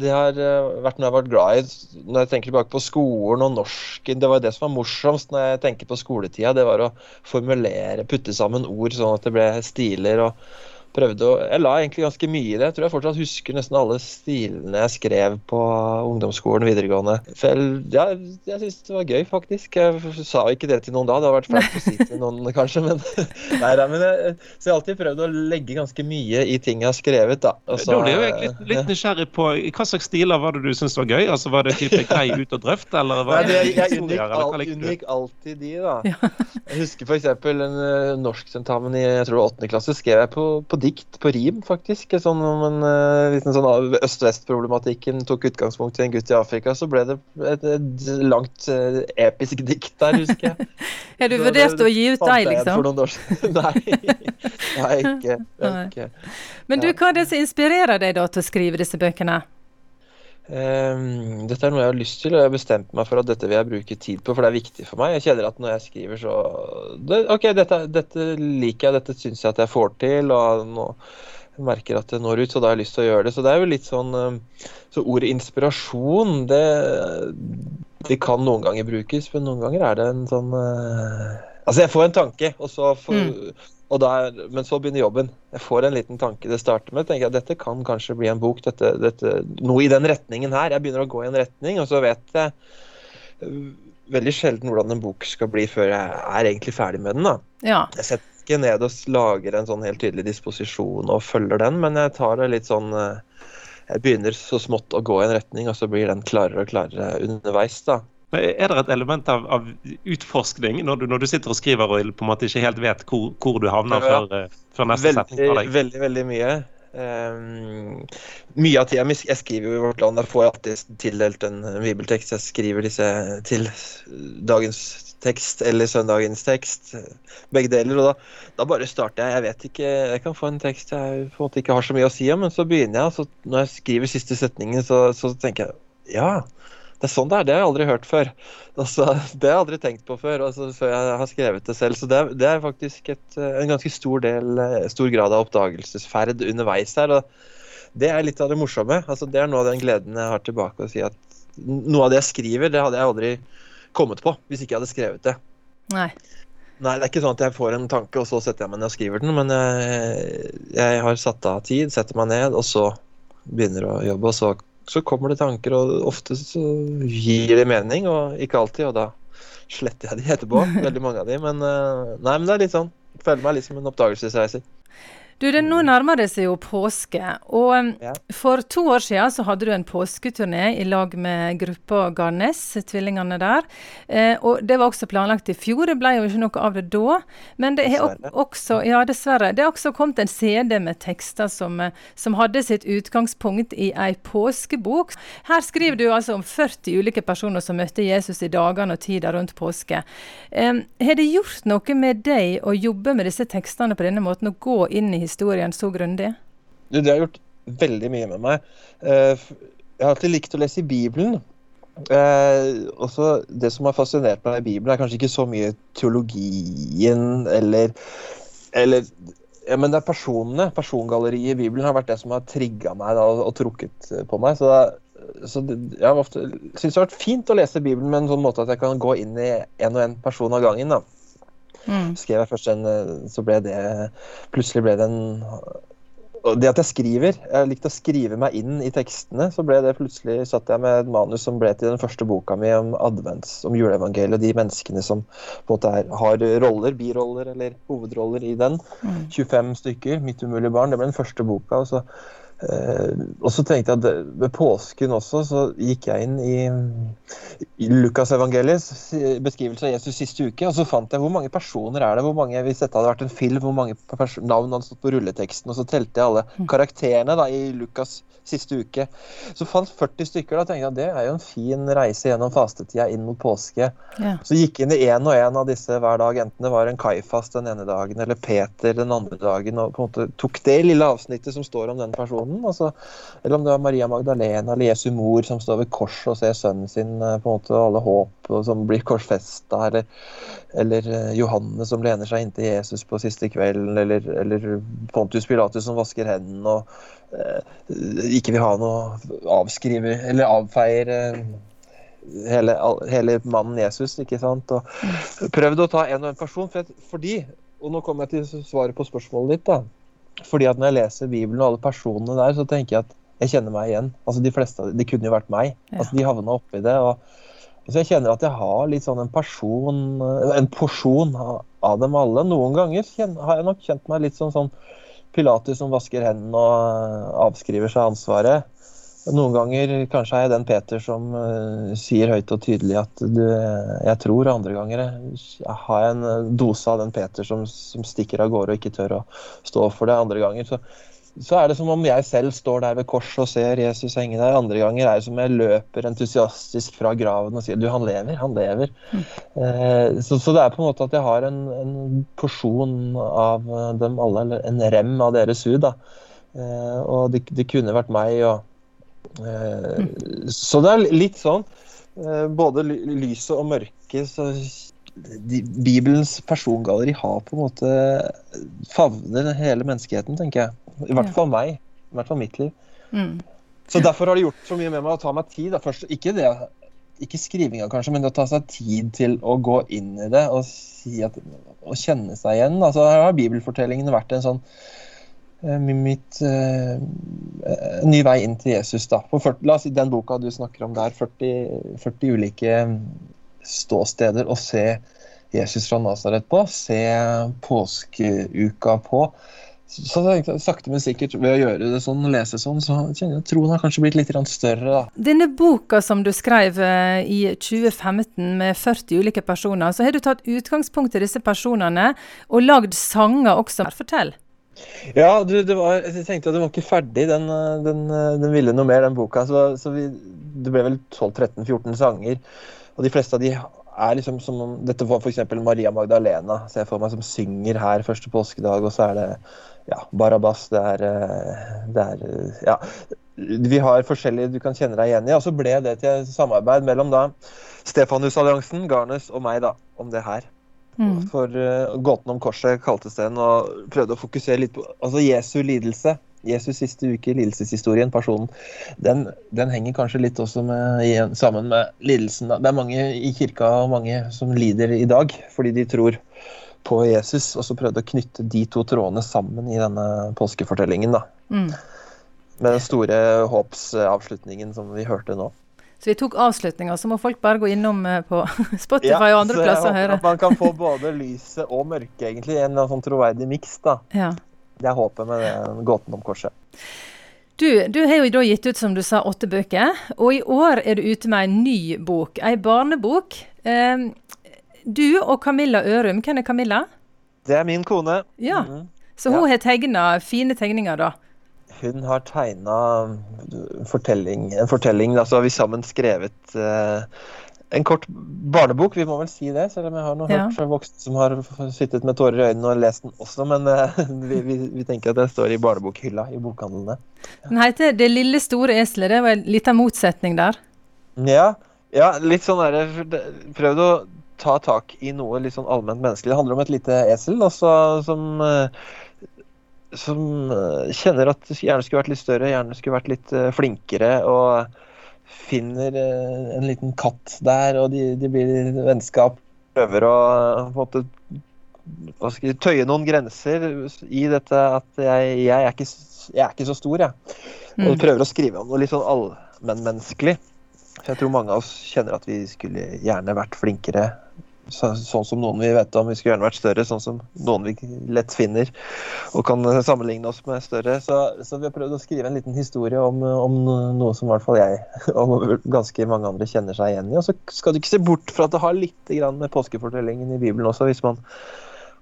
det har eh, vært noe jeg har vært glad i når jeg tenker tilbake på skolen og norsken. Det var det som var morsomst når jeg tenker på skoletida. Det var å formulere, putte sammen ord sånn at det ble stiler. og prøvde å Jeg la egentlig ganske mye i det. Jeg tror jeg fortsatt husker nesten alle stilene jeg skrev på ungdomsskolen videregående. For jeg, ja, jeg syns det var gøy, faktisk. Jeg sa ikke det til noen da, det hadde vært flaut å si til noen kanskje, men, nei, men jeg, Så jeg har alltid prøvd å legge ganske mye i ting jeg har skrevet, da. Også, da blir jeg litt, litt nysgjerrig på hva slags stiler var det du syntes var gøy? Altså Var det type grei ut og drøft, eller var nei, det, jeg, jeg unngikk, unngikk alltid de, da. Jeg husker f.eks. en uh, norsktentamen i jeg tror 8. klasse skrev jeg på, på dikt på rim, faktisk. Sånn om en uh, liten sånn øst-vest-problematikken tok utgangspunkt i en gutt i Afrika, så ble det et, et langt uh, episk dikt der, husker jeg. Har du vurdert å gi ut deg, liksom? Nei. Nei, ikke. ikke. Men du, hva er det som inspirerer deg da til å skrive disse bøkene? Um, dette er noe jeg har lyst til, og jeg har bestemt meg for at dette vil jeg bruke tid på, for det er viktig for meg. Jeg kjenner at når jeg skriver, så det, OK, dette, dette, liker jeg, dette syns jeg at jeg får til, og nå merker at det når ut, så da har jeg lyst til å gjøre det. Så det er jo litt sånn Så ordet inspirasjon, det, det kan noen ganger brukes, men noen ganger er det en sånn uh, Altså, jeg får en tanke, og så får mm der, men så begynner jobben. Jeg får en liten tanke det starter med. tenker jeg Dette kan kanskje bli en bok. Dette, dette, noe i den retningen her. Jeg begynner å gå i en retning, og så vet jeg øh, veldig sjelden hvordan en bok skal bli før jeg er egentlig ferdig med den. da. Ja. Jeg setter ikke ned og lager en sånn helt tydelig disposisjon og følger den, men jeg tar det litt sånn øh, Jeg begynner så smått å gå i en retning, og så blir den klarere og klarere underveis. da. Er det et element av, av utforskning når du, når du, sitter og skriver og på en måte ikke helt vet hvor, hvor du havner ja, før, eh, før, neste veldig, setning? Veldig, veldig, veldig mye. Um, mye av tida Jeg skriver jo i Vårt Land. Jeg får alltid tildelt en bibeltekst. Jeg skriver disse til dagens tekst eller søndagens tekst. Begge deler. Og da, da, bare starter jeg. Jeg vet ikke Jeg kan få en tekst jeg på en måte ikke har så mye å si om, men så begynner jeg. Så når jeg skriver siste setningen, så, så tenker jeg ja det er sånn det er. Det har jeg aldri hørt før. Altså, det har jeg aldri tenkt på før, altså, før jeg har skrevet det selv. Så det er, det er faktisk et, en ganske stor, del, stor grad av oppdagelsesferd underveis her. og Det er litt av det morsomme. Altså, det er noe av den gleden jeg har tilbake å si at noe av det jeg skriver, det hadde jeg aldri kommet på hvis ikke jeg hadde skrevet det. Nei. Nei, det er ikke sånn at jeg får en tanke, og så setter jeg meg ned og skriver den. Men jeg, jeg har satt av tid, setter meg ned, og så begynner å jobbe. Og så så kommer det tanker, og ofte så gir det mening, og ikke alltid. Og da sletter jeg de etterpå, veldig mange av de. Men, eh, nei, men det er litt sånn. Jeg føler meg litt som en oppdagelsesreiser. Du, det Nå nærmer det seg jo påske. og um, ja. For to år siden så hadde du en påsketurné i lag med gruppa Garnes, tvillingene der. Eh, og Det var også planlagt i fjor, det ble jo ikke noe av det da. Men det har også, ja dessverre, det er også kommet en CD med tekster som, eh, som hadde sitt utgangspunkt i ei påskebok. Her skriver du altså om 40 ulike personer som møtte Jesus i dagene og tida rundt påske. Eh, har det gjort noe med deg å jobbe med disse tekstene på denne måten, å gå inn i historien så grundig? Det har gjort veldig mye med meg. Eh, jeg har alltid likt å lese i Bibelen. Eh, også Det som har fascinert meg i Bibelen, er kanskje ikke så mye teologien eller, eller ja, men det er personene. Persongalleriet i Bibelen har vært det som har trigga meg da, og, trukket på meg. Så, så det, jeg ofte syntes det har vært fint å lese Bibelen med en sånn måte at jeg kan gå inn i en og en person av gangen. da. Mm. Skrev jeg først en, eh, så ble det Plutselig ble det en det at jeg skriver, jeg likte å skrive meg inn i tekstene, så ble det plutselig satt jeg med et manus som ble til den første boka mi om advents, om juleevangeliet, og de menneskene som på en måte er, har roller, biroller eller hovedroller i den. Mm. 25 stykker, Mitt umulige barn. Det ble den første boka. og så og så tenkte jeg at Ved påsken også så gikk jeg inn i, i Lukasevangeliets beskrivelse av Jesus siste uke. Og så fant jeg hvor mange personer er det hvor mange, Hvis dette hadde vært en film, hvor mange navn hadde stått på rulleteksten. Og så telte jeg alle mm. karakterene da, i Lukas siste uke. Så fant 40 stykker. Da tenkte jeg at det er jo en fin reise gjennom fastetida inn mot påske. Ja. Så gikk jeg inn i én og én av disse hver dag. Enten det var en Kaifas den ene dagen eller Peter den andre dagen. Og på en måte tok det lille avsnittet som står om den personen. Altså, eller om det var Maria Magdalena eller Jesu mor som står ved korset og ser sønnen sin eh, på en måte, og alle håp som blir korsfesta, eller, eller Johanne som lener seg inntil Jesus på siste kvelden, eller, eller Pontus Pilatus som vasker hendene og eh, ikke vil ha noe avskriver eller avfeier eh, hele, hele, mannen Jesus, ikke sant. Og prøvd å ta en og en person, for fordi Og nå kommer jeg til svaret på spørsmålet ditt, da. Fordi at når jeg leser Bibelen og alle personene der, så tenker jeg at jeg kjenner meg igjen. Altså De fleste det kunne jo vært meg. Ja. Altså De havna oppi det. og så Jeg kjenner at jeg har litt sånn en person, en porsjon av dem alle. Noen ganger har jeg nok kjent meg litt sånn, sånn Pilatus som vasker hendene og avskriver seg ansvaret. Noen ganger kanskje er jeg den Peter som uh, sier høyt og tydelig at du, jeg tror, andre ganger jeg har jeg en dose av den Peter som, som, stikker av gårde og ikke tør å stå for det. Andre ganger så, så er det som om jeg selv står der ved korset og ser Jesus henge der. Andre ganger er det som om jeg løper entusiastisk fra graven og sier du, han lever, han lever. Mm. Uh, så, så, det er på en måte at jeg har en, en porsjon av dem alle, eller en rem av deres hud. da. Uh, og det, det kunne vært meg. og Eh, så det er litt sånn. Eh, både lyset og mørket. så de, Bibelens persongalleri har på en måte favner hele menneskeheten, tenker jeg. I hvert fall meg. I hvert fall mitt liv. Mm. Så derfor har det gjort så mye med meg å ta meg tid. Først, ikke, det, ikke skrivinga kanskje, men å ta seg tid til å gå inn i det og, si at, og kjenne seg igjen. Altså, her har bibelfortellingen vært en sånn Eh, mitt uh, ny vei inn til Jesus. da. På 40, la oss si den boka du snakker om der, 40, 40 ulike ståsteder å se Jesus fra Nasaret på, se påskeuka på. Så sakte, men sikkert ved å gjøre det sånn, lese sånn, så kjenner jeg troen har kanskje blitt litt større. da. Denne boka som du skrev i 2015 med 40 ulike personer, så har du tatt utgangspunkt i disse personene og lagd sanger også. Fortell. Ja, du, var, jeg tenkte at du var ikke ferdig. Den, den, den ville noe mer, den boka. Så, så vi, det ble vel 12-13-14 sanger. Og de fleste av de er liksom som om Dette var f.eks. Maria Magdalena, ser jeg for meg, som synger her første påskedag. Og så er det ja, Barabas, det er, det er Ja. Vi har forskjellige du kan kjenne deg igjen i. Og så ble det til samarbeid mellom da Stefanusalliansen, Garnes og meg da, om det her. Mm. For uh, gåten om korset kaltes den, og prøvde å fokusere litt på altså Jesu lidelse. Jesus siste uke, lidelseshistorien, personen, den, den henger kanskje litt også med, sammen med lidelsen. Det er mange i kirka og mange som lider i dag fordi de tror på Jesus, og så prøvde å knytte de to trådene sammen i denne påskefortellingen. da. Mm. Med den store håpsavslutningen som vi hørte nå. Så vi tok avslutninga, så må folk bare gå innom eh, på Spotify ja, og andre plasser og høre. At man kan få både lyset og mørket, egentlig. En sånn troverdig miks, da. Ja. Det er håpet med den gåten om korset. Du, du, har jo da gitt ut, som du sa, åtte bøker. Og i år er du ute med en ny bok. Ei barnebok. Eh, du og Camilla Ørum. Hvem er Camilla? Det er min kone. Ja, mm. Så hun ja. har tegna fine tegninger, da? Hun har tegna fortelling, en fortelling. altså så har vi sammen skrevet uh, en kort barnebok, vi må vel si det. Selv om jeg har noe ja. hørt voksne som har sittet med tårer i øynene og lest den også. Men uh, vi, vi, vi, tenker at den står i barnebokhylla i bokhandlene. Den heter 'Det lille store eselet'. Det var en liten motsetning der. Ja, ja litt sånn er det. Prøvd å ta tak i noe litt sånn allment menneskelig. Det handler om et lite esel også, som uh, som eh, kjenner at hjernen skulle vært litt større, hjernen skulle vært litt eh, flinkere. Og finner eh, en liten katt der, og de, de blir vennskap. Prøver å måte jeg, tøye noen grenser i dette at jeg, jeg, er, ikke, jeg er, ikke, så stor, jeg. Og mm. prøver å skrive om noe litt sånn allmennmenneskelig. For jeg tror mange av oss kjenner at vi skulle gjerne vært flinkere så, sånn som noen vi vet om. Vi skulle gjerne vært større, sånn som noen vi lett finner og kan sammenligne oss med større. Så, så vi har prøvd å skrive en liten historie om, om, noe som i hvert fall jeg og ganske mange andre kjenner seg igjen i. Og så skal du ikke se bort fra at det har litt med påskefortellingen i Bibelen også, hvis man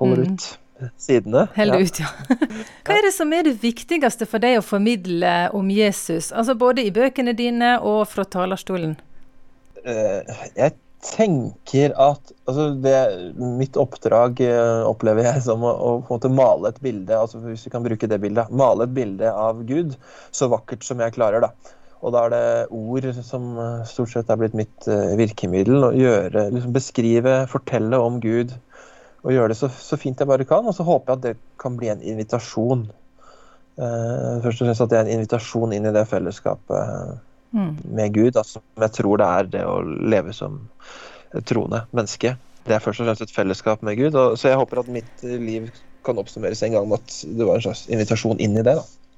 holder mm. ut. Sidene. Held ja. ut, ja. Hva er det som er det viktigste for deg å formidle om Jesus, altså både i bøkene dine og fra talerstolen? Uh, jeg tenker at altså det, Mitt oppdrag uh, opplever jeg som å, å, på en måte male et bilde altså hvis vi kan bruke det bildet, male et bilde av Gud så vakkert som jeg klarer. da. Og da er det ord som stort sett er blitt mitt virkemiddel. Å gjøre, liksom beskrive, fortelle om Gud. Og gjøre det så, så, fint jeg bare kan. Og så håper jeg at det kan bli en invitasjon. først og fremst at det er en invitasjon inn i det fellesskapet mm. med Gud. Altså, jeg tror det er det å leve som troende menneske. Det er først og fremst et fellesskap med Gud. Og, så jeg håper at mitt liv kan oppsummeres en gang med at det var en slags invitasjon inn i det. da.